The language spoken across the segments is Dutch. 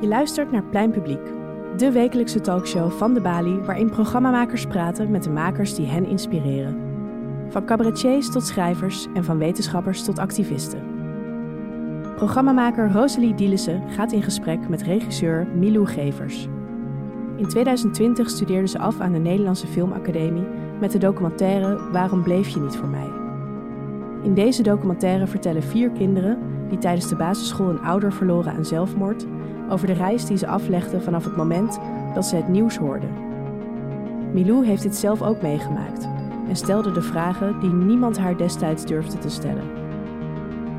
Je luistert naar Plein Publiek, de wekelijkse talkshow van de Bali, waarin programmamakers praten met de makers die hen inspireren. Van cabaretiers tot schrijvers en van wetenschappers tot activisten. Programmamaker Rosalie Dielissen gaat in gesprek met regisseur Milou Gevers. In 2020 studeerde ze af aan de Nederlandse Filmacademie met de documentaire Waarom bleef je niet voor mij? In deze documentaire vertellen vier kinderen die tijdens de basisschool een ouder verloren aan zelfmoord over de reis die ze aflegden vanaf het moment dat ze het nieuws hoorden. Milou heeft dit zelf ook meegemaakt en stelde de vragen die niemand haar destijds durfde te stellen.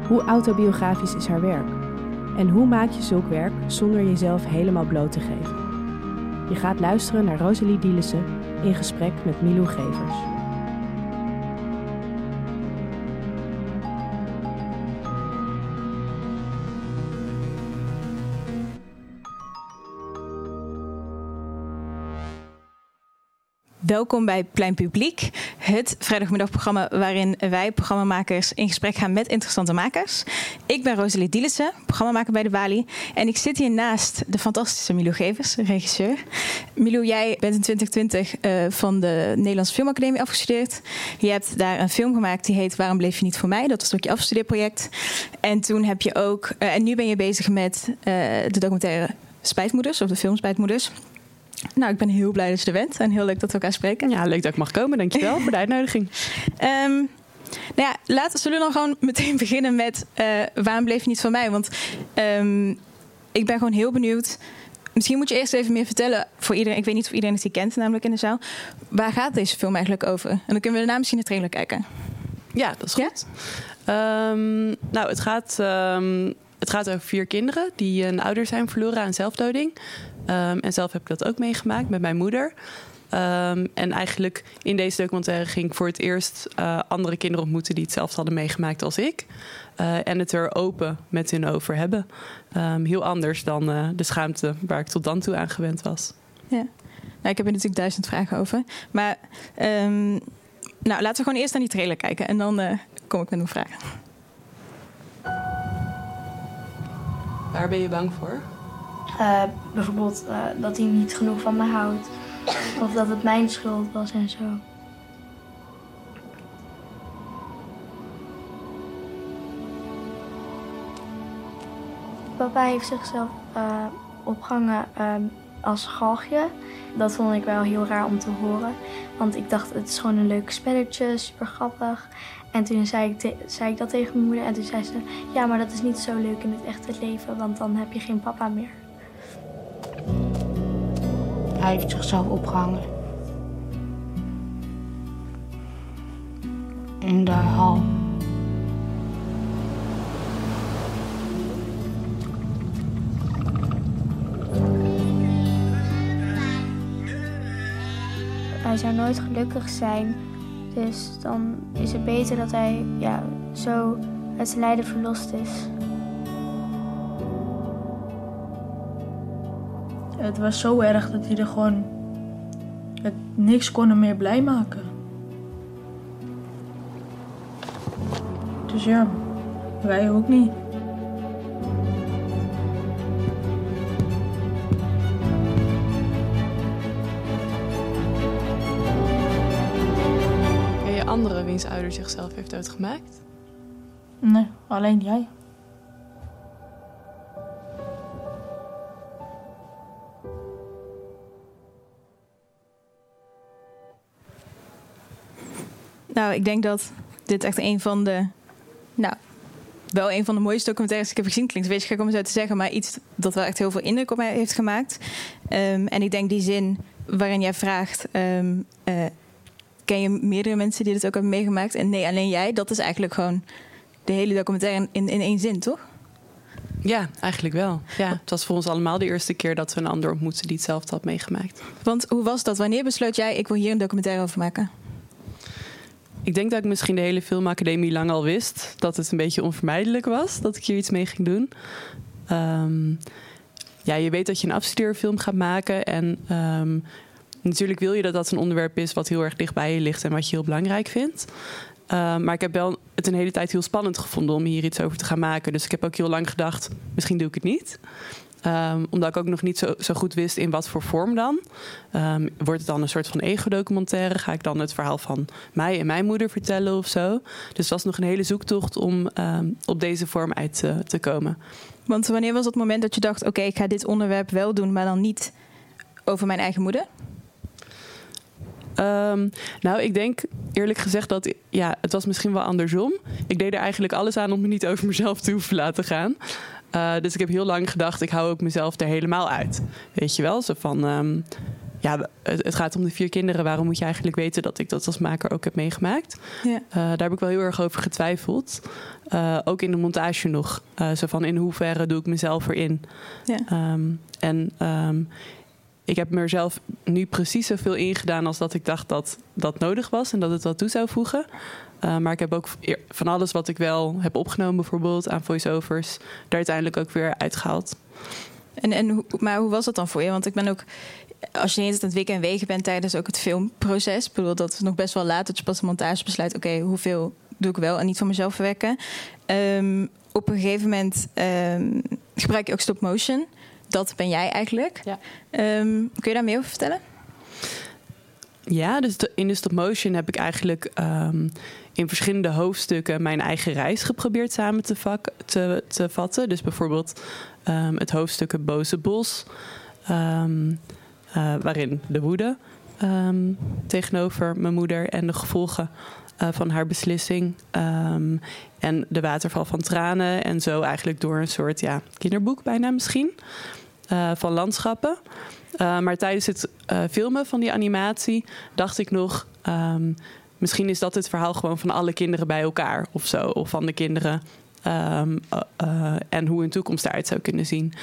Hoe autobiografisch is haar werk? En hoe maak je zulk werk zonder jezelf helemaal bloot te geven? Je gaat luisteren naar Rosalie Dielissen in gesprek met Milou Gevers. Welkom bij Plein Publiek, het vrijdagmiddagprogramma waarin wij programmamakers in gesprek gaan met interessante makers. Ik ben Rosalie Dielissen, programmamaker bij de Bali. En ik zit hier naast de fantastische Milo Gevers, regisseur. Milo, jij bent in 2020 uh, van de Nederlandse Filmacademie afgestudeerd. Je hebt daar een film gemaakt die heet Waarom bleef je niet voor mij? Dat was ook je afstudeerproject. En toen heb je ook, uh, en nu ben je bezig met uh, de documentaire Spijtmoeders, of de film Spijtmoeders. Nou, ik ben heel blij dat je er bent en heel leuk dat we elkaar spreken. Ja, leuk dat ik mag komen. Dankjewel voor de uitnodiging. Um, nou ja, laten we dan gewoon meteen beginnen met uh, waarom bleef je niet van mij? Want um, ik ben gewoon heel benieuwd. Misschien moet je eerst even meer vertellen voor iedereen. Ik weet niet of iedereen het hier kent, namelijk in de zaal. Waar gaat deze film eigenlijk over? En dan kunnen we daarna misschien de trailer kijken. Ja, dat is goed. Ja? Um, nou, het gaat, het gaat over vier kinderen die een ouder zijn verloren aan zelfdoding. Um, en zelf heb ik dat ook meegemaakt met mijn moeder. Um, en eigenlijk in deze documentaire ging ik voor het eerst uh, andere kinderen ontmoeten die hetzelfde hadden meegemaakt als ik. Uh, en het er open met hun over hebben. Um, heel anders dan uh, de schaamte waar ik tot dan toe aan gewend was. Ja, nou, ik heb er natuurlijk duizend vragen over. Maar um, nou, laten we gewoon eerst naar die trailer kijken en dan kom ik met mijn vragen. Waar ben je bang voor? Uh, bijvoorbeeld uh, dat hij niet genoeg van me houdt. Of dat het mijn schuld was en zo. Papa heeft zichzelf uh, opgehangen als galgje. Dat vond ik wel heel raar om te horen. Want ik dacht, het is gewoon een leuk spelletje, super grappig. En toen zei ik, zei ik dat tegen mijn moeder. En toen zei ze, ja, maar dat is niet zo leuk in het echte leven. Want dan heb je geen papa meer. Hij heeft zichzelf opgehangen. In de hal. Hij zou nooit gelukkig zijn. Dus dan is het beter dat hij ja, zo uit zijn lijden verlost is. Het was zo erg dat hij er gewoon het, niks kon hem meer blij maken. Dus ja, wij ook niet. Ken je anderen wiens ouder zichzelf heeft uitgemaakt? Nee, alleen jij. Nou, ik denk dat dit echt een van de. Nou, wel een van de mooiste documentaires die ik heb gezien. Klinkt een beetje gek om zo te zeggen, maar iets dat wel echt heel veel indruk op mij heeft gemaakt. Um, en ik denk die zin waarin jij vraagt. Um, uh, ken je meerdere mensen die dit ook hebben meegemaakt? En nee, alleen jij. Dat is eigenlijk gewoon de hele documentaire in, in één zin, toch? Ja, eigenlijk wel. Ja, het was voor ons allemaal de eerste keer dat we een ander ontmoetten die hetzelfde had meegemaakt. Want hoe was dat? Wanneer besloot jij, ik wil hier een documentaire over maken? Ik denk dat ik misschien de hele filmacademie lang al wist dat het een beetje onvermijdelijk was dat ik hier iets mee ging doen. Um, ja, je weet dat je een afstudeerfilm gaat maken en um, natuurlijk wil je dat dat een onderwerp is wat heel erg dicht bij je ligt en wat je heel belangrijk vindt. Uh, maar ik heb wel het een hele tijd heel spannend gevonden om hier iets over te gaan maken. Dus ik heb ook heel lang gedacht, misschien doe ik het niet. Um, omdat ik ook nog niet zo, zo, goed wist in wat voor vorm dan. Um, wordt het dan een soort van ego-documentaire? Ga ik dan het verhaal van mij en mijn moeder vertellen of zo? Dus het was nog een hele zoektocht om um, op deze vorm uit te, te, komen. Want wanneer was het moment dat je dacht: oké, okay, ik ga dit onderwerp wel doen, maar dan niet over mijn eigen moeder? Um, nou, ik denk eerlijk gezegd dat ja, het was misschien wel andersom. Ik deed er eigenlijk alles aan om me niet over mezelf te hoeven laten gaan. Uh, dus ik heb heel lang gedacht, ik hou ook mezelf er helemaal uit. Weet je wel, zo van. Um, ja, het, het, gaat om de vier kinderen. Waarom moet je eigenlijk weten dat ik dat als maker ook heb meegemaakt? Ja. Uh, daar heb ik wel heel erg over getwijfeld. Uh, ook in de montage nog. zo van in hoeverre doe ik mezelf erin? Ja. Um, en um, ik heb mezelf nu precies zoveel ingedaan als dat ik dacht dat dat nodig was en dat het wat toe zou voegen. Uh, maar ik heb ook van alles wat ik wel heb opgenomen, bijvoorbeeld aan voiceovers, daar uiteindelijk ook weer uitgehaald. En, en, maar hoe was dat dan voor je? Want ik ben ook, als je eens aan het wikken en wegen bent tijdens ook het filmproces, bedoel, dat is nog best wel laat dat je pas de montage besluit, oké, hoeveel doe ik wel en niet van mezelf verwekken. Um, op een gegeven moment um, gebruik je ook stop motion dat ben jij eigenlijk. Ja. Um, kun je daar meer over vertellen? Ja, dus in de stop motion heb ik eigenlijk um, in verschillende hoofdstukken mijn eigen reis geprobeerd samen te, vak, te, te vatten. Dus bijvoorbeeld um, het hoofdstuk Het Boze Bos, uh, waarin de woede tegenover mijn moeder en de gevolgen uh, van haar beslissing. Um, en de waterval van tranen. En zo eigenlijk door een soort ja, kinderboek bijna misschien. Uh, van landschappen. Uh, maar tijdens het filmen van die animatie dacht ik nog. Um, misschien is dat het verhaal gewoon van alle kinderen bij elkaar of zo. Of van de kinderen. Um, en hoe hun toekomst eruit zou kunnen zien.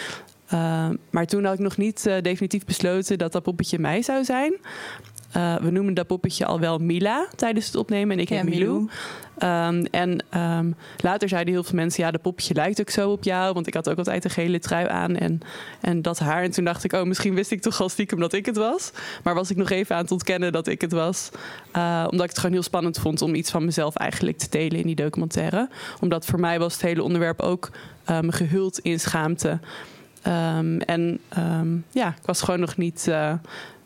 Maar toen had ik nog niet definitief besloten dat dat poppetje mij zou zijn. Uh, we noemen dat poppetje al wel Mila tijdens het opnemen. En ik ja, heet Milou. Um, en um, later zeiden heel veel mensen... ja, dat poppetje lijkt ook zo op jou. Want ik had ook altijd een gele trui aan en, en dat haar. En toen dacht ik, oh, misschien wist ik toch al stiekem dat ik het was. Maar was ik nog even aan het ontkennen dat ik het was. Uh, omdat ik het gewoon heel spannend vond... om iets van mezelf eigenlijk te delen in die documentaire. Omdat voor mij was het hele onderwerp ook um, gehuld in schaamte... Um, en um, ja, ik was gewoon nog niet uh,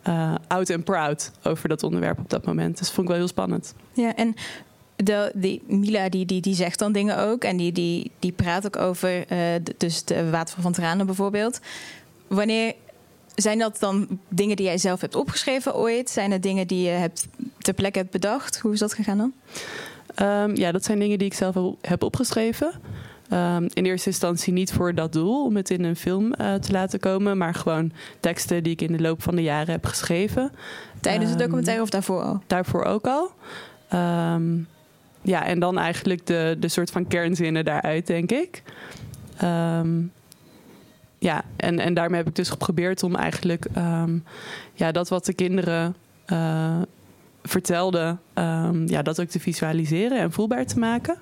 uh, out and proud over dat onderwerp op dat moment. Dus dat vond ik wel heel spannend. Ja, en de, die Mila die, die, die zegt dan dingen ook. En die, die, die praat ook over uh, de, dus de water van tranen bijvoorbeeld. Wanneer zijn dat dan dingen die jij zelf hebt opgeschreven ooit? Zijn het dingen die je hebt, ter plekke hebt bedacht? Hoe is dat gegaan dan? Um, ja, dat zijn dingen die ik zelf heb opgeschreven. Um, in eerste instantie niet voor dat doel om het in een film uh, te laten komen, maar gewoon teksten die ik in de loop van de jaren heb geschreven. Tijdens um, de documentaire of daarvoor al? Daarvoor ook al. Um, ja, en dan eigenlijk de, de soort van kernzinnen daaruit, denk ik. ja, en, en daarmee heb ik dus geprobeerd om eigenlijk ja, dat wat de kinderen uh, vertelden, ja, dat ook te visualiseren en voelbaar te maken.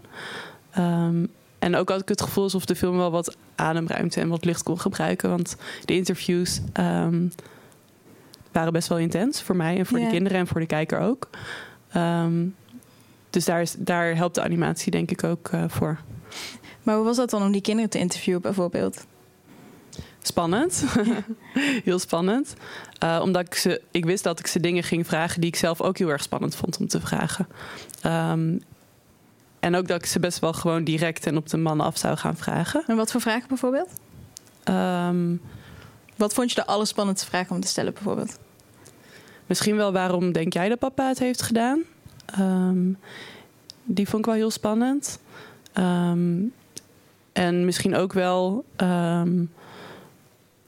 Um, en ook had ik het gevoel alsof de film wel wat ademruimte en wat licht kon gebruiken. Want de interviews um, waren best wel intens voor mij en voor yeah. de kinderen en voor de kijker ook. Um, dus daar, is, daar helpt de animatie denk ik ook uh, voor. Maar hoe was dat dan om die kinderen te interviewen bijvoorbeeld? Spannend. heel spannend. Uh, omdat ik, ze, ik wist dat ik ze dingen ging vragen die ik zelf ook heel erg spannend vond om te vragen. Um, en ook dat ik ze best wel gewoon direct en op de man af zou gaan vragen. En wat voor vragen bijvoorbeeld? Um, wat vond je de allerspannendste vraag om te stellen bijvoorbeeld? Misschien wel waarom denk jij dat papa het heeft gedaan? Um, die vond ik wel heel spannend. Um, en misschien ook wel...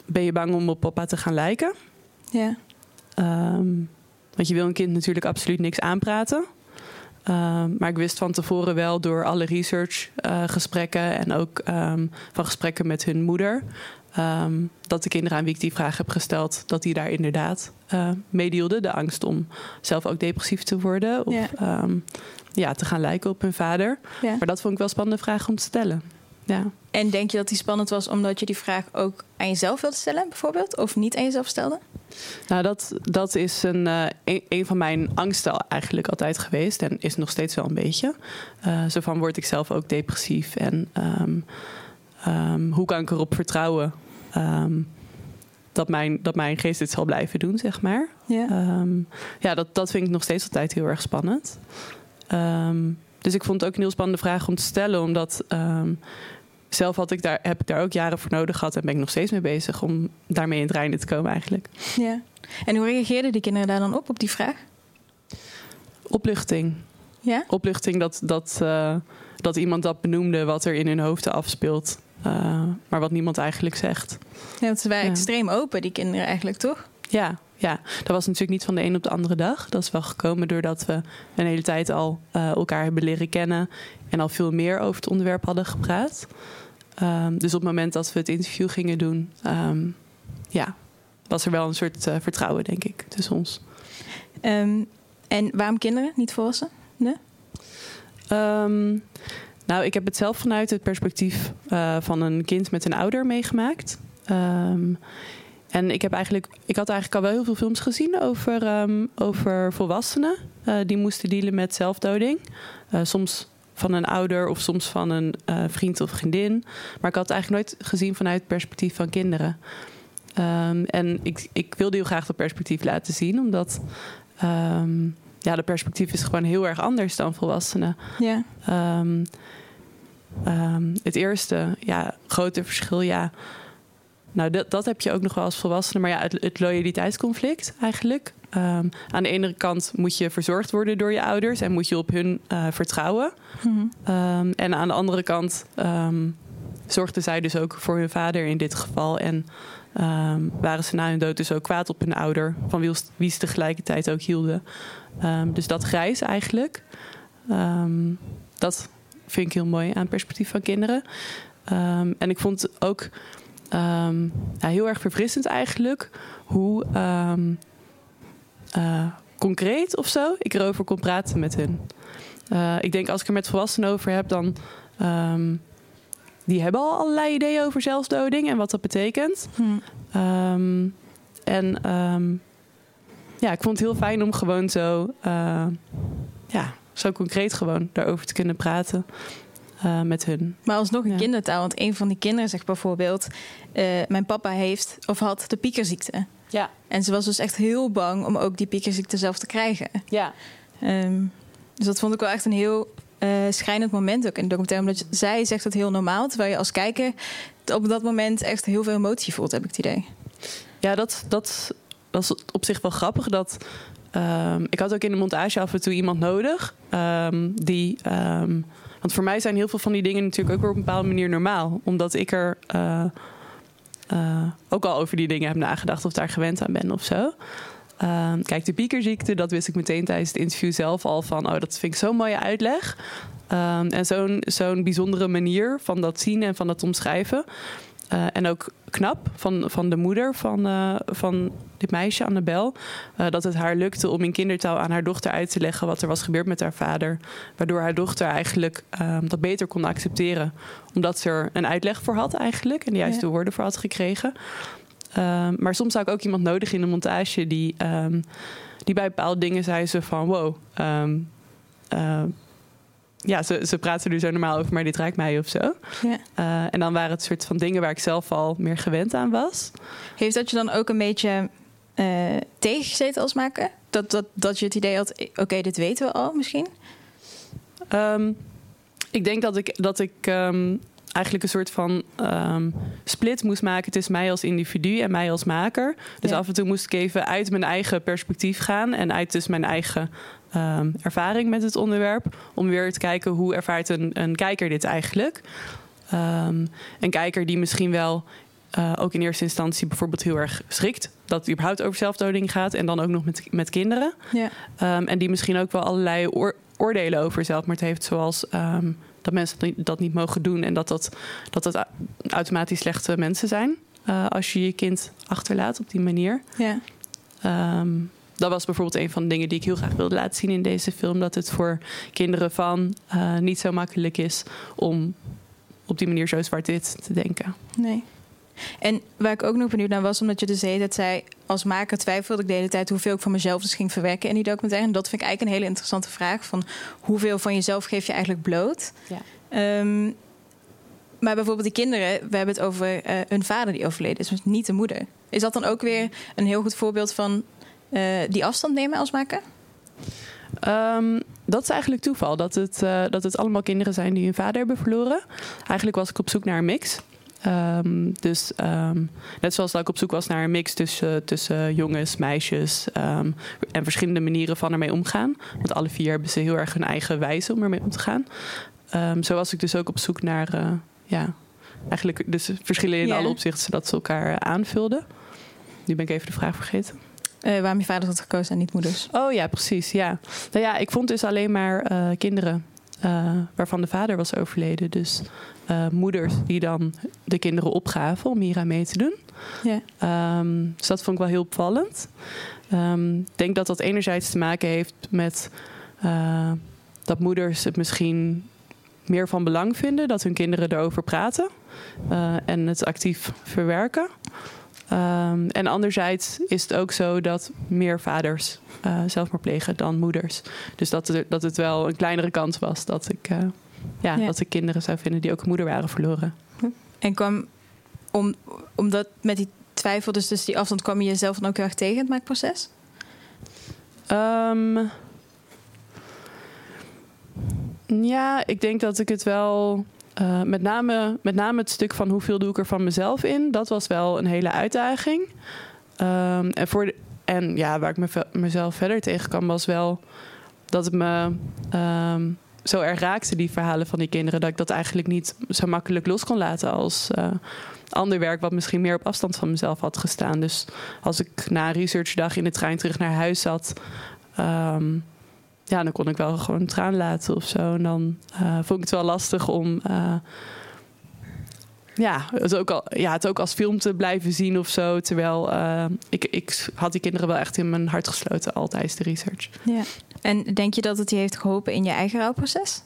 ben je bang om op papa te gaan lijken? Ja. want je wil een kind natuurlijk absoluut niks aanpraten. Um, maar ik wist van tevoren wel door alle research uh, gesprekken en ook um, van gesprekken met hun moeder. Um, dat de kinderen aan wie ik die vraag heb gesteld, dat die daar inderdaad uh, meedeelden. De angst om zelf ook depressief te worden of yeah. ja, te gaan lijken op hun vader. Maar dat vond ik wel een spannende vraag om te stellen. Ja. En denk je dat die spannend was omdat je die vraag ook aan jezelf wilde stellen, bijvoorbeeld? Of niet aan jezelf stelde? Nou, dat, dat is een, eh, een, een van mijn angsten eigenlijk altijd geweest. En is nog steeds wel een beetje. Eh, zo van word ik zelf ook depressief. En ehm, ehm, hoe kan ik erop vertrouwen ehm, dat, mijn, dat mijn geest dit zal blijven doen, zeg maar. Ja. Ja, dat, dat vind ik nog steeds altijd heel erg spannend. Dus ik vond het ook een heel spannende vraag om te stellen, omdat zelf had ik daar, heb ik daar ook jaren voor nodig gehad en ben ik nog steeds mee bezig om daarmee in het reinen te komen eigenlijk. ja. En hoe reageerden die kinderen daar dan op, op die vraag? Opluchting. Ja? Opluchting dat, dat, eh, dat iemand dat benoemde wat er in hun hoofden afspeelt, eh, maar wat niemand eigenlijk zegt. Ja, want ze waren Ja. extreem open, die kinderen eigenlijk, toch? Ja, ja, dat was natuurlijk niet van de een op de andere dag. Dat is wel gekomen doordat we een hele tijd al eh, elkaar hebben leren kennen en al veel meer over het onderwerp hadden gepraat. Ehm, dus op het moment dat we het interview gingen doen, ehm, ja, was er wel een soort eh, vertrouwen, denk ik, tussen ons. Ehm, en waarom kinderen, niet volwassenen? Ehm, nou, ik heb het zelf vanuit het perspectief eh, van een kind met een ouder meegemaakt. En ik, heb eigenlijk, ik had eigenlijk al wel heel veel films gezien over, ehm, over volwassenen eh, die moesten dealen met zelfdoding. Eh, soms van een ouder of soms van een eh, vriend of vriendin. Maar ik had het eigenlijk nooit gezien vanuit het perspectief van kinderen. Ehm, en ik, ik wilde heel graag dat perspectief laten zien, omdat ehm, ja, de perspectief is gewoon heel erg anders dan volwassenen. Ja. Het eerste, ja, grote verschil, ja. Nou, dat, dat heb je ook nog wel als volwassene, maar ja, het, het loyaliteitsconflict eigenlijk. Ehm, aan de ene kant moet je verzorgd worden door je ouders en moet je op hun eh, vertrouwen. Mhm. Ehm, en aan de andere kant ehm, zorgden zij dus ook voor hun vader in dit geval. En waren ze na hun dood dus ook kwaad op hun ouder, van wie, wie ze tegelijkertijd ook hielden. Dus dat grijs eigenlijk, dat vind ik heel mooi aan het perspectief van kinderen. En ik vond ook ehm, ja, heel erg verfrissend eigenlijk hoe ehm, eh, concreet of zo ik erover kon praten met hun. Eh, ik denk als ik er met volwassenen over heb, dan. ehm, die hebben al allerlei ideeën over zelfdoding en wat dat betekent. Hm. En ja, ik vond het heel fijn om gewoon zo, eh, ja, zo concreet gewoon daarover te kunnen praten eh, met hun. Maar alsnog een Ja. kindertaal. Want een van die kinderen zegt bijvoorbeeld... eh, mijn papa heeft of had de piekerziekte. Ja, En ze was dus echt heel bang om ook die piekerziekte zelf te krijgen. ja. Ehm, dus dat vond ik wel echt een heel eh, schrijnend moment ook in de documentaire. Omdat je- zij zegt het heel normaal. Terwijl je als kijker op dat moment echt heel veel emotie voelt, heb ik het idee. Ja, dat, dat, dat is op zich wel grappig. Dat, ehm, ik had ook in de montage af en toe iemand nodig. ehm, die, ehm, want voor mij zijn heel veel van die dingen natuurlijk ook weer op een bepaalde manier normaal. Omdat ik er eh, eh, ook al over die dingen heb nagedacht of daar gewend aan ben of zo. Ehm, kijk, de piekerziekte, dat wist ik meteen tijdens het interview zelf al van... oh, dat vind ik zo'n mooie uitleg. Ehm, en zo'n zo'n bijzondere manier van dat zien en van dat omschrijven. Eh, en ook knap van, van de moeder van, eh, van dit meisje, Annabel. eh, dat het haar lukte om in kindertaal aan haar dochter uit te leggen wat er was gebeurd met haar vader. Waardoor haar dochter eigenlijk ehm, dat beter kon accepteren. Omdat ze er een uitleg voor had eigenlijk. En de juiste Ja. woorden voor had gekregen. Ehm, maar soms zou ik ook iemand nodig in de montage die, ehm, die bij bepaalde dingen zei ze van wow. eh, ja, ze, ze praten er zo normaal over, maar dit raakt mij of zo. Ja. Eh, en dan waren het soort van dingen waar ik zelf al meer gewend aan was. Heeft dat je dan ook een beetje eh, tegengezeten als maker? Dat, dat, dat je het idee had, oké, dit weten we al misschien? Ehm, ik denk dat ik, dat ik ehm, eigenlijk een soort van ehm, split moest maken tussen mij als individu en mij als maker. Dus Ja. af en toe moest ik even uit mijn eigen perspectief gaan en uit dus mijn eigen ehm, ervaring met het onderwerp. Om weer te kijken hoe ervaart een, een kijker dit eigenlijk. Ehm, een kijker die misschien wel eh, ook in eerste instantie bijvoorbeeld heel erg schrikt dat het überhaupt over zelfdoding gaat en dan ook nog met, met kinderen. Ja. En die misschien ook wel allerlei oor- oordelen over zelfmoord heeft. Zoals dat mensen dat niet, mogen doen. En dat dat, dat, dat au- automatisch slechte mensen zijn. eh, als je je kind achterlaat op die manier. Ja. Ehm, dat was bijvoorbeeld een van de dingen die ik heel graag wilde laten zien in deze film. Dat het voor kinderen van eh, niet zo makkelijk is om op die manier zo zwart-wit te denken. Nee. En waar ik ook nog benieuwd naar was, omdat je dus zei dat zij als maker twijfelde ik de hele tijd hoeveel ik van mezelf dus ging verwerken in die documentaire. En dat vind ik eigenlijk een hele interessante vraag: van hoeveel van jezelf geef je eigenlijk bloot? Ja. Ehm, maar bijvoorbeeld die kinderen, we hebben het over uh, een vader die overleden is, dus niet de moeder. Is dat dan ook weer een heel goed voorbeeld van uh, die afstand nemen als maker? Um, dat is eigenlijk toeval. Dat het, uh, dat het allemaal kinderen zijn die hun vader hebben verloren. Eigenlijk was ik op zoek naar een mix. Um, dus um, net zoals dat ik op zoek was naar een mix tussen, tussen jongens, meisjes en verschillende manieren van ermee omgaan. Want alle vier hebben ze heel erg hun eigen wijze om ermee om te gaan. zo was ik dus ook op zoek naar uh, ja, eigenlijk dus verschillen in yeah. alle opzichten, zodat ze elkaar aanvulden. Nu ben ik even de vraag vergeten. Uh, waarom je vader had gekozen en niet moeders? Oh ja, precies. Ja. Nou ja, ik vond dus alleen maar uh, kinderen uh, waarvan de vader was overleden. Dus moeders die dan de kinderen opgaven om hier aan mee te doen. Ja. Um, dus dat vond ik wel heel opvallend. Um, ik denk dat dat enerzijds te maken heeft met dat moeders het misschien meer van belang vinden dat hun kinderen erover praten en het actief verwerken. Um, en anderzijds is het ook zo dat meer vaders uh, zelfmoord plegen dan moeders. Dus dat, er, dat het wel een kleinere kans was dat ik, uh, ja, ja. dat ik kinderen zou vinden die ook moeder waren verloren. En kwam, om, omdat met die twijfel, dus, dus die afstand, kwam je jezelf dan ook heel erg tegen het maakproces? Um, ja, ik denk dat ik het wel uh, met, name, met name het stuk van hoeveel doe ik er van mezelf in, dat was wel een hele uitdaging. Um, en, voor de, en ja, waar ik me, mezelf verder tegen kwam, was wel dat het me um, zo erg raakte, die verhalen van die kinderen, dat ik dat eigenlijk niet zo makkelijk los kon laten als uh, ander werk, wat misschien meer op afstand van mezelf had gestaan. Dus als ik na researchdag in de trein terug naar huis zat. Um, ja, dan kon ik wel gewoon een traan laten of zo. En dan uh, vond ik het wel lastig om uh, ja, het ook al, ja, het ook als film te blijven zien of zo. Terwijl uh, ik, ik had die kinderen wel echt in mijn hart gesloten al tijdens de research. Ja. En denk je dat het je heeft geholpen in je eigen rouwproces?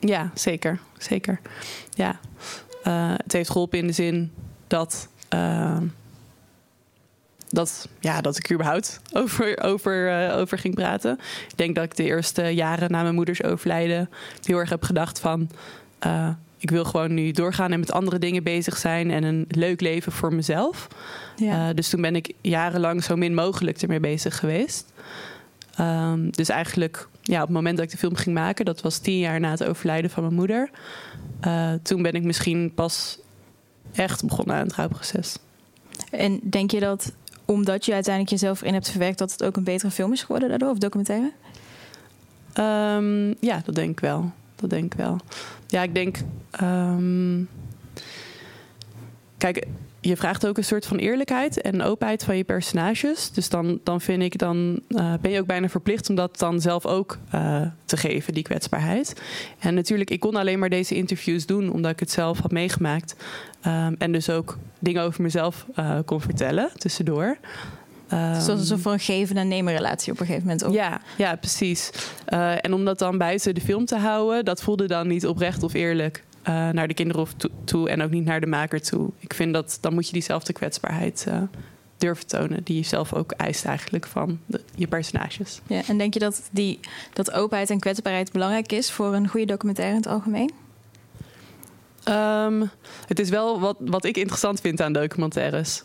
Ja, zeker. Zeker. Ja. het heeft geholpen in de zin dat dat, ja, dat ik überhaupt over, over, uh, over ging praten. Ik denk dat ik de eerste jaren na mijn moeders overlijden heel erg heb gedacht van... Ik wil gewoon nu doorgaan en met andere dingen bezig zijn en een leuk leven voor mezelf. Ja. Uh, dus toen ben ik jarenlang zo min mogelijk ermee bezig geweest. Um, dus eigenlijk, ja, op het moment dat ik de film ging maken, dat was tien jaar na het overlijden van mijn moeder. toen ben ik misschien pas echt begonnen aan het rouwproces. En denk je dat omdat je uiteindelijk jezelf in hebt verwerkt, dat het ook een betere film is geworden daardoor, of documentaire? Um, ja, dat denk ik wel. Dat denk ik wel. Ja, ik denk. Um, kijk, je vraagt ook een soort van eerlijkheid en openheid van je personages. Dus dan, dan vind ik, dan uh, ben je ook bijna verplicht om dat dan zelf ook uh, te geven, die kwetsbaarheid. En natuurlijk, ik kon alleen maar deze interviews doen omdat ik het zelf had meegemaakt. Um, en dus ook dingen over mezelf uh, kon vertellen tussendoor. Um, dus dat is voor een geven- en nemen relatie op een gegeven moment ook. Ja, ja precies. Uh, en om dat dan buiten de film te houden, dat voelde dan niet oprecht of eerlijk. Uh, naar de kinderen toe, toe, en ook niet naar de maker toe. Ik vind dat dan moet je diezelfde kwetsbaarheid uh, durven tonen, die je zelf ook eist eigenlijk van de, je personages. Ja, en denk je dat die dat openheid en kwetsbaarheid belangrijk is voor een goede documentaire in het algemeen? Um, het is wel wat, wat ik interessant vind aan documentaires.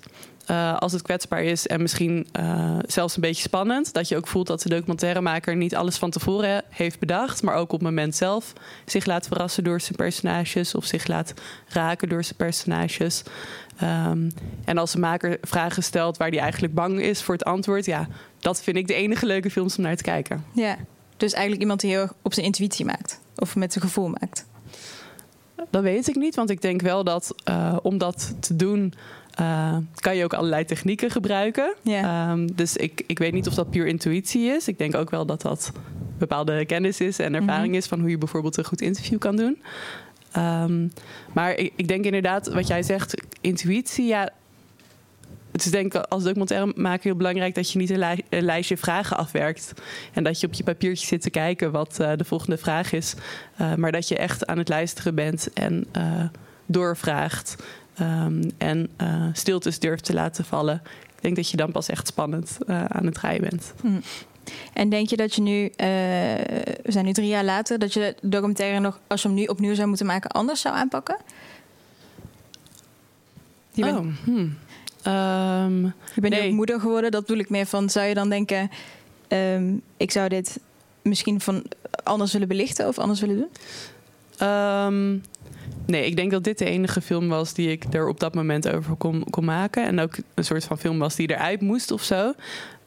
Uh, als het kwetsbaar is en misschien uh, zelfs een beetje spannend. Dat je ook voelt dat de documentairemaker niet alles van tevoren heeft bedacht. Maar ook op het moment zelf zich laat verrassen door zijn personages. Of zich laat raken door zijn personages. Um, en als de maker vragen stelt waar hij eigenlijk bang is voor het antwoord. Ja, dat vind ik de enige leuke films om naar te kijken. Ja, dus eigenlijk iemand die heel erg op zijn intuïtie maakt. Of met zijn gevoel maakt. Dat weet ik niet, want ik denk wel dat uh, om dat te doen. Uh, kan je ook allerlei technieken gebruiken. Yeah. Um, dus ik, ik weet niet of dat puur intuïtie is. Ik denk ook wel dat dat bepaalde kennis is en ervaring -hmm. is van hoe je bijvoorbeeld een goed interview kan doen. Um, maar ik, ik, denk inderdaad, wat jij zegt, intuïtie, ja. Het is denk ik als documentairemaker heel belangrijk dat je niet een, li een, lijstje vragen afwerkt. En dat je op je papiertje zit te kijken wat uh, de volgende vraag is. Uh, maar dat je echt aan het luisteren bent en doorvraagt. Ehm, en uh, stiltes durft te laten vallen. Ik denk dat je dan pas echt spannend uh, aan het rijden bent. Mm. En denk je dat je nu, uh, we zijn nu drie jaar later, dat je de documentaire nog, als je hem nu opnieuw zou moeten maken, anders zou aanpakken? Je bent, oh, hmm. um, je bent nee. ook moeder geworden. Dat bedoel ik meer van, zou je dan denken, um, ik zou dit misschien van anders willen belichten of anders willen doen? Um, nee, ik denk dat dit de enige film was die ik er op dat moment over kon, kon maken. En ook een soort van film was die eruit moest of zo.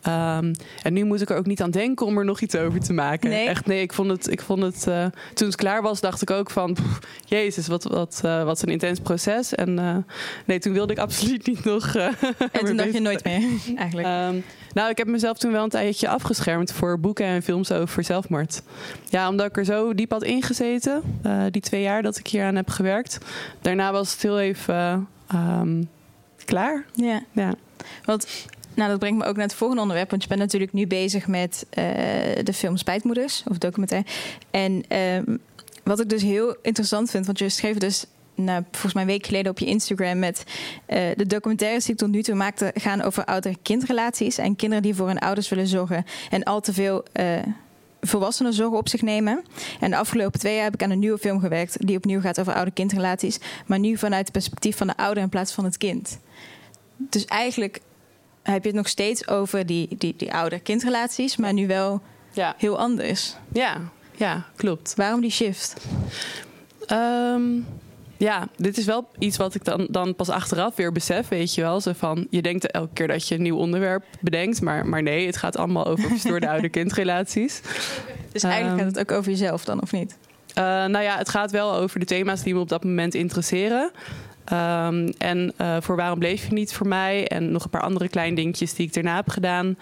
Um, en nu moet ik er ook niet aan denken om er nog iets over te maken. Nee. Echt, nee, ik vond het. Ik vond het uh, toen het klaar was, dacht ik ook van. Pff, Jezus, wat, wat, uh, wat een intens proces. En uh, nee, toen wilde ik absoluut niet nog. en toen dacht je nooit meer, eigenlijk. Um, nou, ik heb mezelf toen wel een tijdje afgeschermd voor boeken en films over zelfmoord. Ja, omdat ik er zo diep had ingezeten, die twee jaar dat ik hier aan heb gewerkt. Daarna was het heel even um, klaar. Ja. ja. Want nou, dat brengt me ook naar het volgende onderwerp. Want je bent natuurlijk nu bezig met uh, de film Spijtmoeders, of documentaire. En uh, wat ik dus heel interessant vind, want je schreef dus nou, volgens mij een week geleden op je Instagram met uh, de documentaires die ik tot nu toe maakte gaan over ouder-kindrelaties en kinderen die voor hun ouders willen zorgen en al te veel uh, volwassenen zorgen op zich nemen. En de afgelopen twee jaar heb ik aan een nieuwe film gewerkt die opnieuw gaat over ouder-kindrelaties, maar nu vanuit het perspectief van de ouder in plaats van het kind. Dus eigenlijk heb je het nog steeds over die, die, die ouder-kindrelaties, maar nu wel ja. heel anders. Ja, ja, klopt. Waarom die shift? Um, ja, dit is wel iets wat ik dan, dan pas achteraf weer besef, weet je wel. Zo van, je denkt elke keer dat je een nieuw onderwerp bedenkt, maar, maar nee, het gaat allemaal over verstoorde ouder-kindrelaties. Dus eigenlijk um, gaat het ook over jezelf dan, of niet? Uh, nou ja, het gaat wel over de thema's die me op dat moment interesseren. Um, en uh, voor waarom bleef je niet voor mij? En nog een paar andere kleine dingetjes die ik daarna heb gedaan.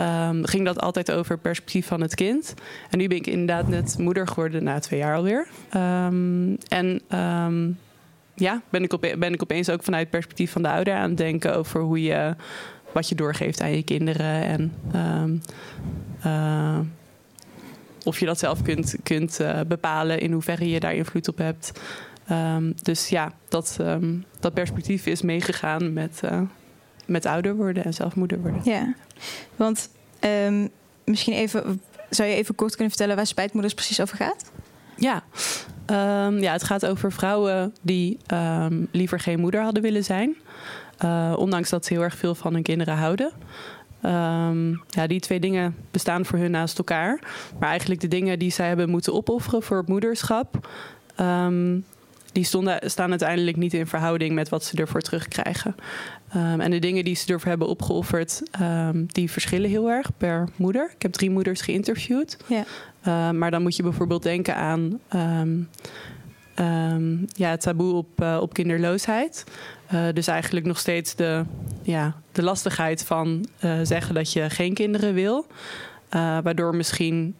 Um, ging dat altijd over het perspectief van het kind. En nu ben ik inderdaad net moeder geworden na twee jaar alweer. Um, en um, ja, ben ik, ope ben ik opeens ook vanuit het perspectief van de ouder aan het denken over hoe je wat je doorgeeft aan je kinderen. En uh, of je dat zelf kunt, kunt uh, bepalen in hoeverre je daar invloed op hebt. Dus ja, dat, dat perspectief is meegegaan met, uh, met ouder worden en zelf moeder worden. Ja, want um, misschien even, zou je even kort kunnen vertellen waar Spijtmoeders precies over gaat? Ja, ja het gaat over vrouwen die liever geen moeder hadden willen zijn. Uh, ondanks dat ze heel erg veel van hun kinderen houden. Um, ja, die twee dingen bestaan voor hun naast elkaar. Maar eigenlijk de dingen die zij hebben moeten opofferen voor het moederschap. Die stonden, staan uiteindelijk niet in verhouding met wat ze ervoor terugkrijgen. Um, en de dingen die ze ervoor hebben opgeofferd, um, die verschillen heel erg per moeder. Ik heb drie moeders geïnterviewd. Ja. Uh, maar dan moet je bijvoorbeeld denken aan um, ja, het taboe op, uh, op kinderloosheid. Uh, dus eigenlijk nog steeds de, ja, de lastigheid van uh, zeggen dat je geen kinderen wil. waardoor misschien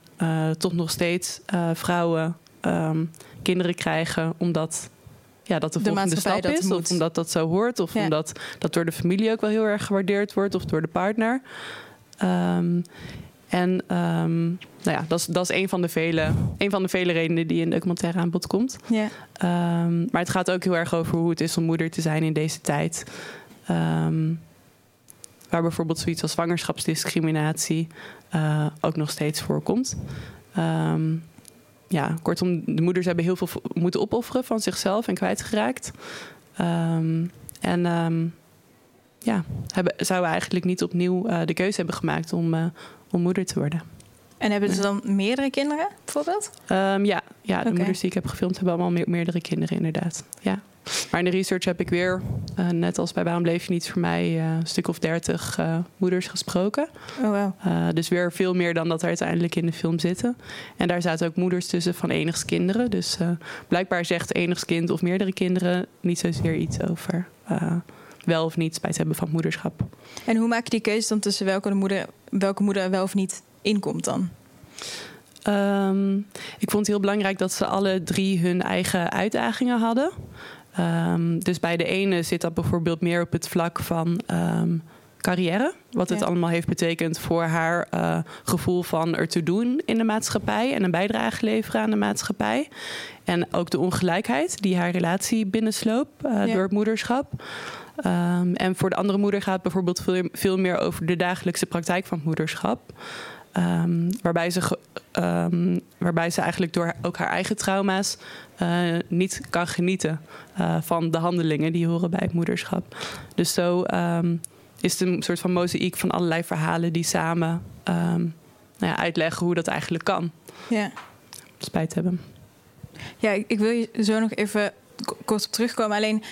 toch nog steeds vrouwen kinderen krijgen omdat ja, dat de, de volgende stap is. Moet. Of omdat dat zo hoort. Of ja. omdat dat door de familie ook wel heel erg gewaardeerd wordt. Of door de partner. Um, en um, nou ja, dat is, dat is een, van de vele, een van de vele redenen die in de documentaire aan bod komt. Ja. Um, maar het gaat ook heel erg over hoe het is om moeder te zijn in deze tijd. Waar bijvoorbeeld zoiets als zwangerschapsdiscriminatie uh, ook nog steeds voorkomt. Um, ja, kortom, de moeders hebben heel veel moeten opofferen van zichzelf en kwijtgeraakt. Um, en um, ja, hebben, zouden eigenlijk niet opnieuw uh, de keuze hebben gemaakt om, uh, om moeder te worden. En hebben ze dan meerdere kinderen, bijvoorbeeld? Um, ja, ja, de okay. moeders die ik heb gefilmd hebben allemaal me meerdere kinderen, inderdaad. Ja. Maar in de research heb ik weer, uh, net als bij Waarom bleef je niet voor mij, uh, een stuk of dertig uh, moeders gesproken. Oh, wow. dus weer veel meer dan dat er uiteindelijk in de film zitten. En daar zaten ook moeders tussen van enigskinderen. Dus blijkbaar zegt enigskind of meerdere kinderen niet zozeer iets over wel of niet spijt hebben van moederschap. En hoe maak je die keuze dan tussen welke moeder, welke moeder wel of niet inkomt dan? Um, ik vond het heel belangrijk dat ze alle drie hun eigen uitdagingen hadden. Um, dus bij de ene zit dat bijvoorbeeld meer op het vlak van um, carrière. Wat het Ja. allemaal heeft betekend voor haar eh, gevoel van er te doen in de maatschappij en een bijdrage leveren aan de maatschappij. En ook de ongelijkheid die haar relatie binnensloop eh, Ja. door het moederschap. Ehm, en voor de andere moeder gaat het bijvoorbeeld veel, veel meer over de dagelijkse praktijk van het moederschap. Ehm, waarbij, ze, ehm, waarbij ze eigenlijk door ook haar eigen trauma's eh, niet kan genieten eh, van de handelingen die horen bij het moederschap. Dus zo ehm, is het een soort van mozaïek van allerlei verhalen die samen nou ja, uitleggen hoe dat eigenlijk kan. Ja. Spijt hebben. Ja, ik, ik wil je zo nog even kort op terugkomen. Alleen,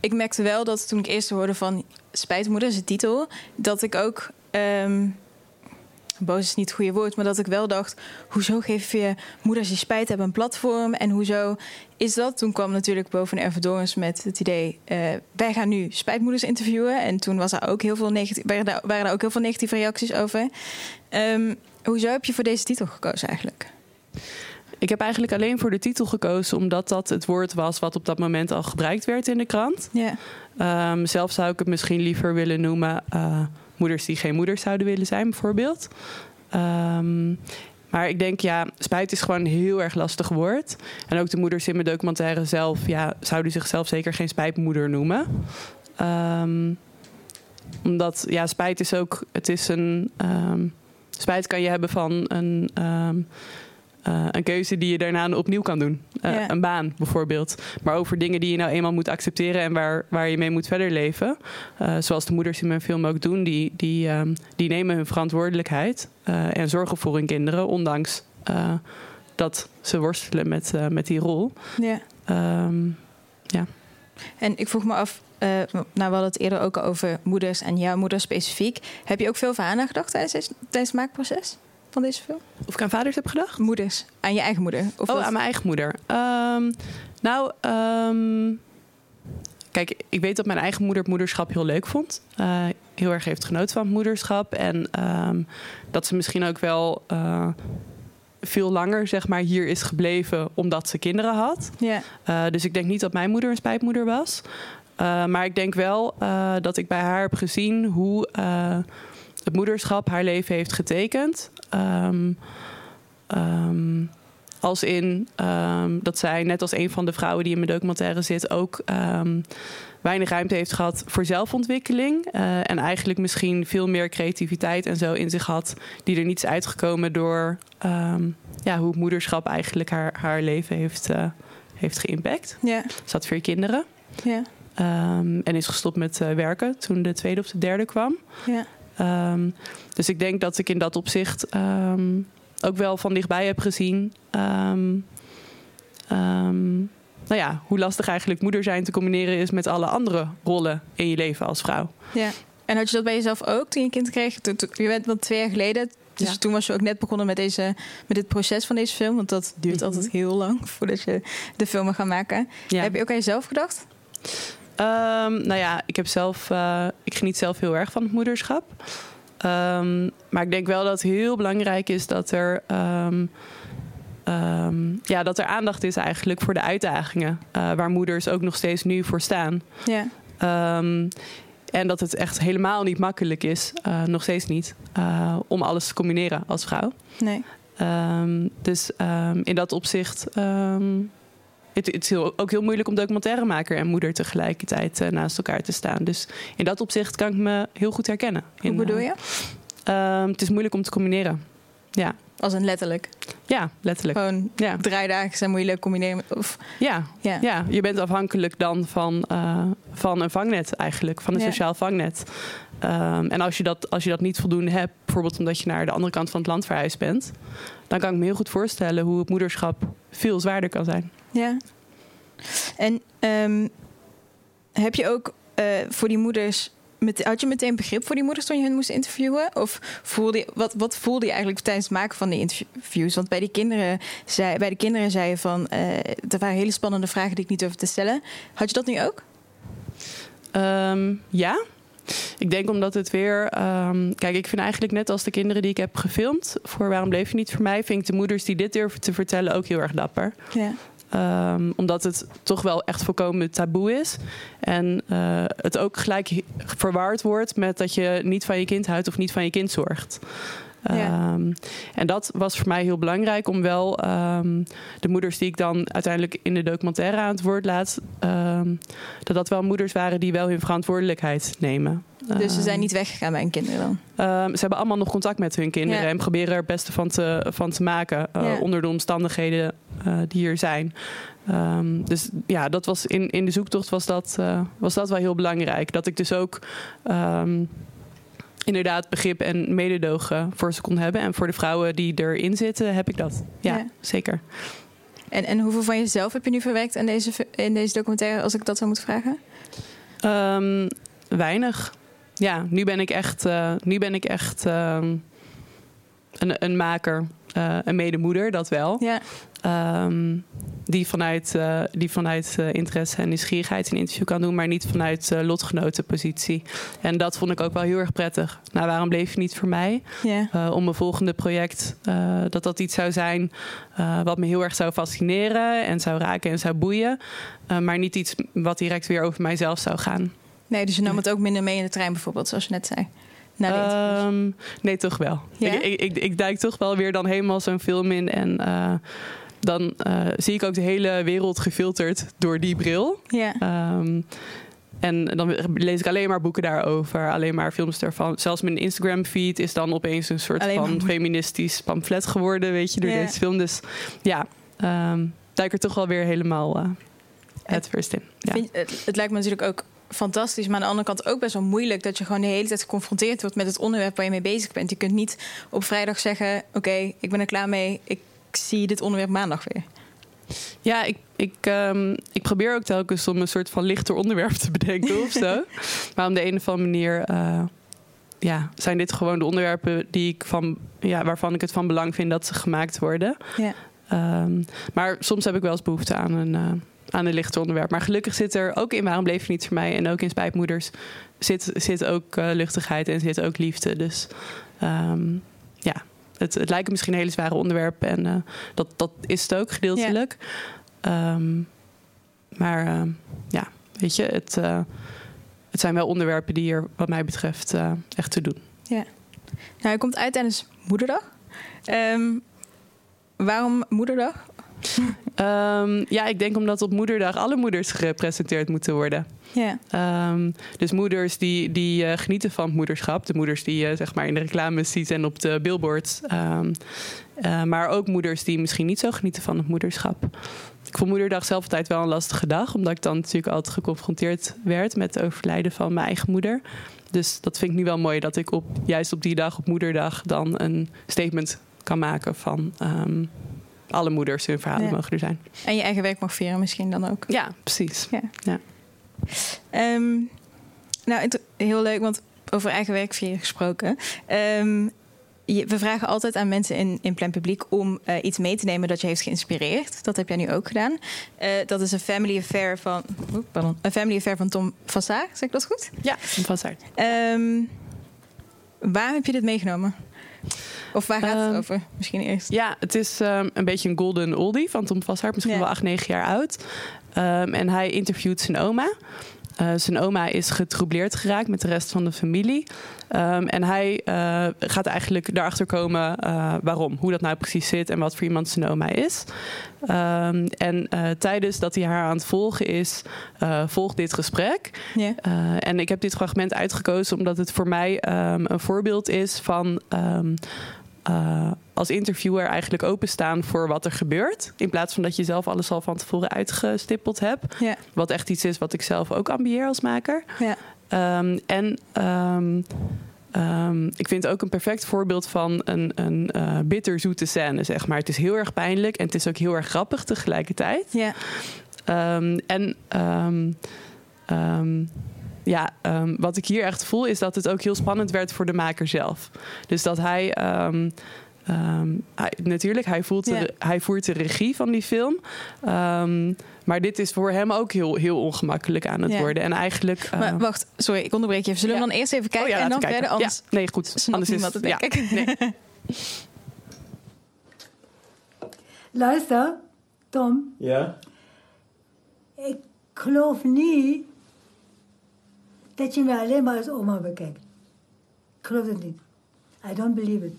ik merkte wel dat toen ik eerst hoorde van Spijtmoeder, is de titel, dat ik ook. Boos is niet het goede woord, maar dat ik wel dacht: hoezo geef je moeders die spijt hebben een platform? En hoezo is dat? Toen kwam natuurlijk boven Erve Dorens met het idee: eh, wij gaan nu spijtmoeders interviewen. En toen was er ook heel veel negatief, waren, daar, waren er ook heel veel negatieve reacties over. Ehm, hoezo heb je voor deze titel gekozen eigenlijk? Ik heb eigenlijk alleen voor de titel gekozen omdat dat het woord was wat op dat moment al gebruikt werd in de krant. Ja, Ehm, zelf zou ik het misschien liever willen noemen eh, moeders die geen moeders zouden willen zijn, bijvoorbeeld. Ehm, maar ik denk, ja, spijt is gewoon een heel erg lastig woord. En ook de moeders in mijn documentaire zelf, ja, zouden zichzelf zeker geen spijtmoeder noemen. Ehm, omdat, ja, spijt is ook, het is een, ehm, spijt kan je hebben van een, eh, een keuze die je daarna opnieuw kan doen. Eh, Ja. Een baan bijvoorbeeld. Maar over dingen die je nou eenmaal moet accepteren en waar, waar je mee moet verder leven. Eh, zoals de moeders in mijn film ook doen, die, die, ehm, die nemen hun verantwoordelijkheid en zorgen voor hun kinderen, ondanks dat ze worstelen met, met die rol. ja. Ehm, En ik vroeg me af, nou, we hadden het eerder ook over moeders en jouw moeder specifiek. Heb je ook veel over haar nagedacht tijdens, tijdens het maakproces van deze film? of ik aan vaders heb gedacht? Moeders, aan je eigen moeder? Of oh, aan mijn eigen moeder. Ehm, nou, ehm, kijk, ik weet dat mijn eigen moeder het moederschap heel leuk vond. Eh, heel erg heeft genoten van het moederschap. En ehm, dat ze misschien ook wel eh, veel langer, zeg maar, hier is gebleven omdat ze kinderen had. Ja, Eh, dus ik denk niet dat mijn moeder een spijtmoeder was. Maar ik denk wel dat ik bij haar heb gezien hoe het moederschap haar leven heeft getekend. Ehm, ehm, als in ehm, dat zij, net als een van de vrouwen die in mijn documentaire zit, ook weinig ruimte heeft gehad voor zelfontwikkeling. Eh, en eigenlijk misschien veel meer creativiteit en zo in zich had, die er niet is uitgekomen door ja, hoe moederschap eigenlijk haar, haar leven heeft, eh, heeft geïmpact. ja, Ze had vier kinderen ja, en is gestopt met eh, werken toen de tweede of de derde kwam. ja. Ehm, dus ik denk dat ik in dat opzicht ehm, ook wel van dichtbij heb gezien. ehm, nou ja, hoe lastig eigenlijk moeder zijn te combineren is met alle andere rollen in je leven als vrouw. ja. En had je dat bij jezelf ook toen je kind kreeg? Toen- Je bent wel twee jaar geleden. Dus Ja. toen was je ook net begonnen met, deze, met dit proces van deze film. Want dat duurt Mhm. altijd heel lang voordat je de film gaan maken. Ja. Heb je ook aan jezelf gedacht? Ehm, nou ja, ik heb zelf, eh, ik geniet zelf heel erg van het moederschap. Ehm, maar ik denk wel dat het heel belangrijk is dat er, ehm, ja, dat er aandacht is eigenlijk voor de uitdagingen eh, waar moeders ook nog steeds nu voor staan. Ja, en dat het echt helemaal niet makkelijk is, eh, nog steeds niet, om alles te combineren als vrouw. nee. Dus in dat opzicht. Het, het is heel- ook heel moeilijk om documentairemaker en moeder tegelijkertijd eh, naast elkaar te staan. Dus in dat opzicht kan ik me heel goed herkennen. Hoe In, bedoel eh, je? ehm, het is moeilijk om te combineren. Ja, Als een letterlijk. ja letterlijk. Gewoon Ja. draaidagen zijn moeilijk combineren. Of, Ja, ja. ja, je bent afhankelijk dan van, eh, van een vangnet eigenlijk, van een Ja. sociaal vangnet. Ehm, en als je, dat, als je dat niet voldoende hebt, bijvoorbeeld omdat je naar de andere kant van het land verhuisd bent, dan kan ik me heel goed voorstellen hoe het moederschap veel zwaarder kan zijn. Ja. En ehm, heb je ook eh, voor die moeders. Met, had je meteen begrip voor die moeders toen je hen moest interviewen? Of voelde je, wat, wat voelde je eigenlijk tijdens het maken van die interviews? Want bij, die kinderen zei, bij de kinderen zei je van... eh er waren hele spannende vragen die ik niet durfde te stellen. Had je dat nu ook? Ehm, ja. Ik denk omdat het weer. ehm, kijk, ik vind eigenlijk net als de kinderen die ik heb gefilmd. voor Waarom bleef je niet voor mij. vind ik de moeders die dit durven te vertellen ook heel erg dapper. Ja. Ehm, omdat het toch wel echt volkomen taboe is. En eh, het ook gelijk verwaard wordt met dat je niet van je kind houdt of niet van je kind zorgt. Ja. Ehm, en dat was voor mij heel belangrijk om wel ehm, de moeders die ik dan uiteindelijk in de documentaire aan het woord laat, ehm, dat dat wel moeders waren die wel hun verantwoordelijkheid nemen. Dus ze zijn niet weggegaan bij hun kinderen dan? Ze hebben allemaal nog contact met hun kinderen Ja. en proberen er het beste van te, van te maken eh, Ja. onder de omstandigheden eh, die er zijn. Dus ja, dat was in, in de zoektocht was dat, eh, was dat wel heel belangrijk. Dat ik dus ook inderdaad begrip en mededogen voor ze kon hebben. En voor de vrouwen die erin zitten, heb ik dat. Ja, Ja. zeker. En, en hoeveel van jezelf heb je nu verwerkt in deze, in deze documentaire, als ik dat zou moeten vragen? Ehm, weinig. Ja, nu ben ik echt, eh, nu ben ik echt ehm, een, een maker, eh, een medemoeder, dat wel. Ja, Ehm, die vanuit, eh, die vanuit eh, interesse en nieuwsgierigheid een interview kan doen, maar niet vanuit eh, lotgenotenpositie. En dat vond ik ook wel heel erg prettig. Nou, waarom bleef je niet voor mij? om mijn volgende project, dat dat iets zou zijn wat me heel erg zou fascineren en zou raken en zou boeien. Maar niet iets wat direct weer over mijzelf zou gaan. Nee, dus je nam het ook minder mee in de trein bijvoorbeeld, zoals je net zei. Ehm, nee, toch wel. Ik, ik, ik, ik duik toch wel weer dan helemaal zo'n film in. En dan eh, zie ik ook de hele wereld gefilterd door die bril. ja. Ehm, en dan lees ik alleen maar boeken daarover, alleen maar films ervan. Zelfs mijn Instagram-feed is dan opeens een soort Alleen van feministisch pamflet geworden, weet je, door Ja. deze film. Dus ja, ehm duik er toch wel weer helemaal eh het first in. Ja. Vind het, het lijkt me natuurlijk ook fantastisch, maar aan de andere kant ook best wel moeilijk dat je gewoon de hele tijd geconfronteerd wordt met het onderwerp waar je mee bezig bent. Je kunt niet op vrijdag zeggen: Oké, ik ben er klaar mee, ik zie dit onderwerp maandag weer. Ja, ik, ik, ehm, ik probeer ook telkens om een soort van lichter onderwerp te bedenken of zo. maar op de een of andere manier eh, ja, zijn dit gewoon de onderwerpen die ik van, ja, waarvan ik het van belang vind dat ze gemaakt worden. Ja. Ehm, maar soms heb ik wel eens behoefte aan een, eh, aan een lichter onderwerp. Maar gelukkig zit er ook in Waarom bleef je niet voor mij en ook in Spijtmoeders zit, zit ook eh, luchtigheid en zit ook liefde. Dus ehm, ja, het, het lijken misschien hele zware onderwerpen en eh, dat, dat is het ook gedeeltelijk. Ehm, maar ehm, ja, weet je, het, eh, het zijn wel onderwerpen die er wat mij betreft eh, echt te doen. Nou, hij komt uit tijdens Moederdag. Ehm, waarom Moederdag? Ehm, ja, ik denk omdat op moederdag alle moeders gerepresenteerd moeten worden. Ja, Ehm, dus moeders die, die eh, genieten van het moederschap. De moeders die je zeg maar in de reclames ziet en op de billboards. Ehm, eh, maar ook moeders die misschien niet zo genieten van het moederschap. Ik vond moederdag zelf altijd wel een lastige dag. Omdat ik dan natuurlijk altijd geconfronteerd werd met het overlijden van mijn eigen moeder. Dus dat vind ik nu wel mooi dat ik op, juist op die dag, op moederdag, dan een statement kan maken van ehm, alle moeders. Hun verhalen Ja. mogen er zijn. en je eigen werk mag vieren misschien dan ook. Ja, precies. Ehm, nou, heel leuk, want over eigen werk gesproken. Ehm, je- we vragen altijd aan mensen in, in Plan Publiek om eh, iets mee te nemen dat je heeft geïnspireerd. Dat heb jij nu ook gedaan. Eh, dat is een family affair van, oeh, pardon, een family affair van Tom Vassaar. Zeg ik dat goed? Ja, vast uit. Ehm, waar heb je dit meegenomen? Of waar gaat het Ehm, over? Misschien eerst. Ja, het is ehm, een beetje een golden oldie van Tom Vassaert. Misschien Ja. wel acht, negen jaar oud. Ehm, en hij interviewt zijn oma. Eh, zijn oma is getroubleerd geraakt met de rest van de familie. Ehm, en hij eh, gaat eigenlijk erachter komen eh, waarom. Hoe dat nou precies zit en wat voor iemand zijn oma is. Ehm, en tijdens dat hij haar aan het volgen is, volgt dit gesprek. En ik heb dit fragment uitgekozen omdat het voor mij ehm, een voorbeeld is van eh, als interviewer eigenlijk openstaan voor wat er gebeurt. In plaats van dat je zelf alles al van tevoren uitgestippeld hebt. Ja. Wat echt iets is wat ik zelf ook ambieer als maker. Ja. Ehm, en ehm, ehm, ik vind het ook een perfect voorbeeld van een, een eh, bitterzoete scène, zeg maar. Het is heel erg pijnlijk en het is ook heel erg grappig tegelijkertijd. Ja. En ja, ehm, wat ik hier echt voel is dat het ook heel spannend werd voor de maker zelf. Dus dat hij. ehm, ehm, hij- natuurlijk, hij, voelt de- hij voert de regie van die film. Ehm, maar dit is voor hem ook heel, heel ongemakkelijk aan het worden. En eigenlijk. eh, Maar wacht, sorry, ik onderbreek je even. Zullen we dan eerst even oh kijken ja, en dan verder? Anders Ja, nee, goed. Anders niemand het, denk ja, ik. nee. Luister, Tom, Ja? ik geloof niet dat je mij alleen maar als oma bekijkt. Ik geloof het niet. I don't believe it.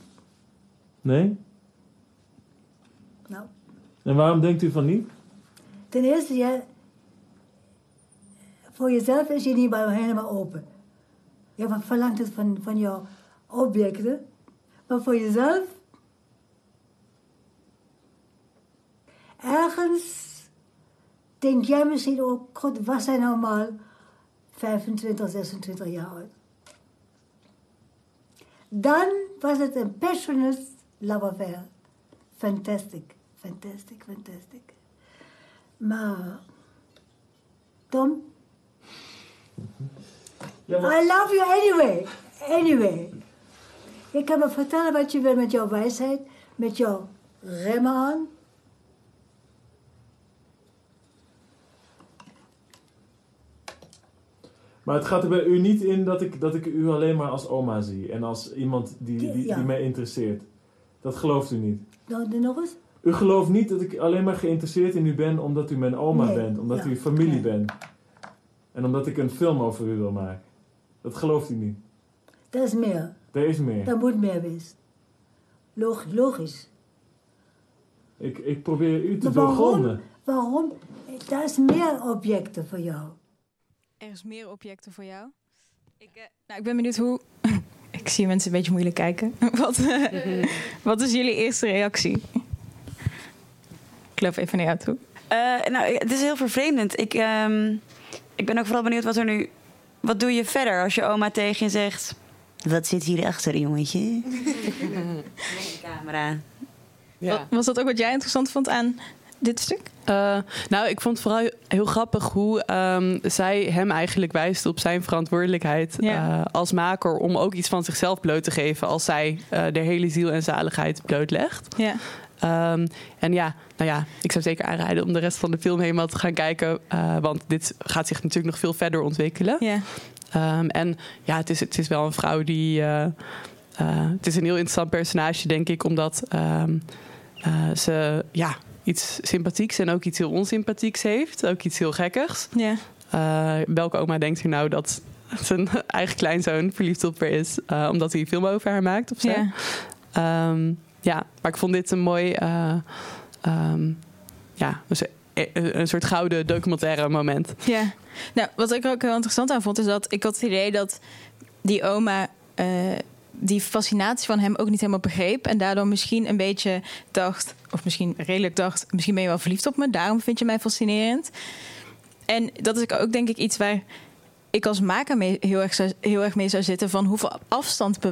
Nee? Nou, En waarom denkt u van niet? ten eerste, ja, voor jezelf is je niet maar helemaal open. Je verlangt het van, van jouw objecten. Maar voor jezelf, ergens denk jij misschien ook, god, was hij nou maar 25, 26 jaar oud. Dan was het een passionate love affair. Fantastic, fantastic, fantastic. Maar, Tom, Ja, maar- I love you anyway. Anyway. Je kan me vertellen wat je wil met jouw wijsheid, met jouw remmen aan. Maar het gaat er bij u niet in dat ik, dat ik u alleen maar als oma zie. En als iemand die, die, Ja. die mij interesseert. Dat gelooft u niet. Nou, nog eens. U gelooft niet dat ik alleen maar geïnteresseerd in u ben omdat u mijn oma Nee, bent. Omdat ja, u familie nee. bent. En omdat ik een film over u wil maken. Dat gelooft u niet. Dat is meer. Er is meer. Dat moet meer wezen. Log- logisch. Ik, ik probeer u te Maar waarom? doorgronden. Waarom? Dat is meer objecten voor jou. Er is meer objecten voor jou. Ik, eh, nou, ik ben benieuwd hoe. ik zie mensen een beetje moeilijk kijken. wat, eh, wat is jullie eerste reactie? Ik loop even naar jou toe. Eh, nou, het is heel vervreemdend. Ik, ehm, ik ben ook vooral benieuwd wat er nu... Wat doe je verder als je oma tegen je zegt... Wat zit hierachter, jongetje? Met de camera. Wa- Was dat ook wat jij interessant vond aan dit stuk? Eh, nou, ik vond het vooral heel grappig hoe ehm, zij hem eigenlijk wijst op zijn verantwoordelijkheid Ja. eh, als maker om ook iets van zichzelf bloot te geven als zij eh, de hele ziel en zaligheid blootlegt. Ja. Ehm, en ja, nou ja, ik zou zeker aanraden om de rest van de film helemaal te gaan kijken. want dit gaat zich natuurlijk nog veel verder ontwikkelen. Ja. Ehm, en ja, het is, het is wel een vrouw die. het is een heel interessant personage, denk ik, omdat ze ja, iets sympathieks en ook iets heel onsympathieks heeft. Ook iets heel gekkigs. Ja. Eh, welke oma denkt u nou dat zijn eigen kleinzoon verliefd op haar is, eh, omdat hij een film over haar maakt of zo? Ja. Ehm, ja, maar ik vond dit een mooi, eh, ehm, ja, dus een, soort gouden documentaire moment. Ja, nou, wat ik ook heel interessant aan vond, is dat ik had het idee dat die oma die fascinatie van hem ook niet helemaal begreep. En daardoor misschien een beetje dacht, of misschien redelijk dacht, misschien ben je wel verliefd op me, daarom vind je mij fascinerend. En dat is ook denk ik iets waar ik als maker mee, heel, erg, heel erg mee zou zitten van hoeveel afstand bewaar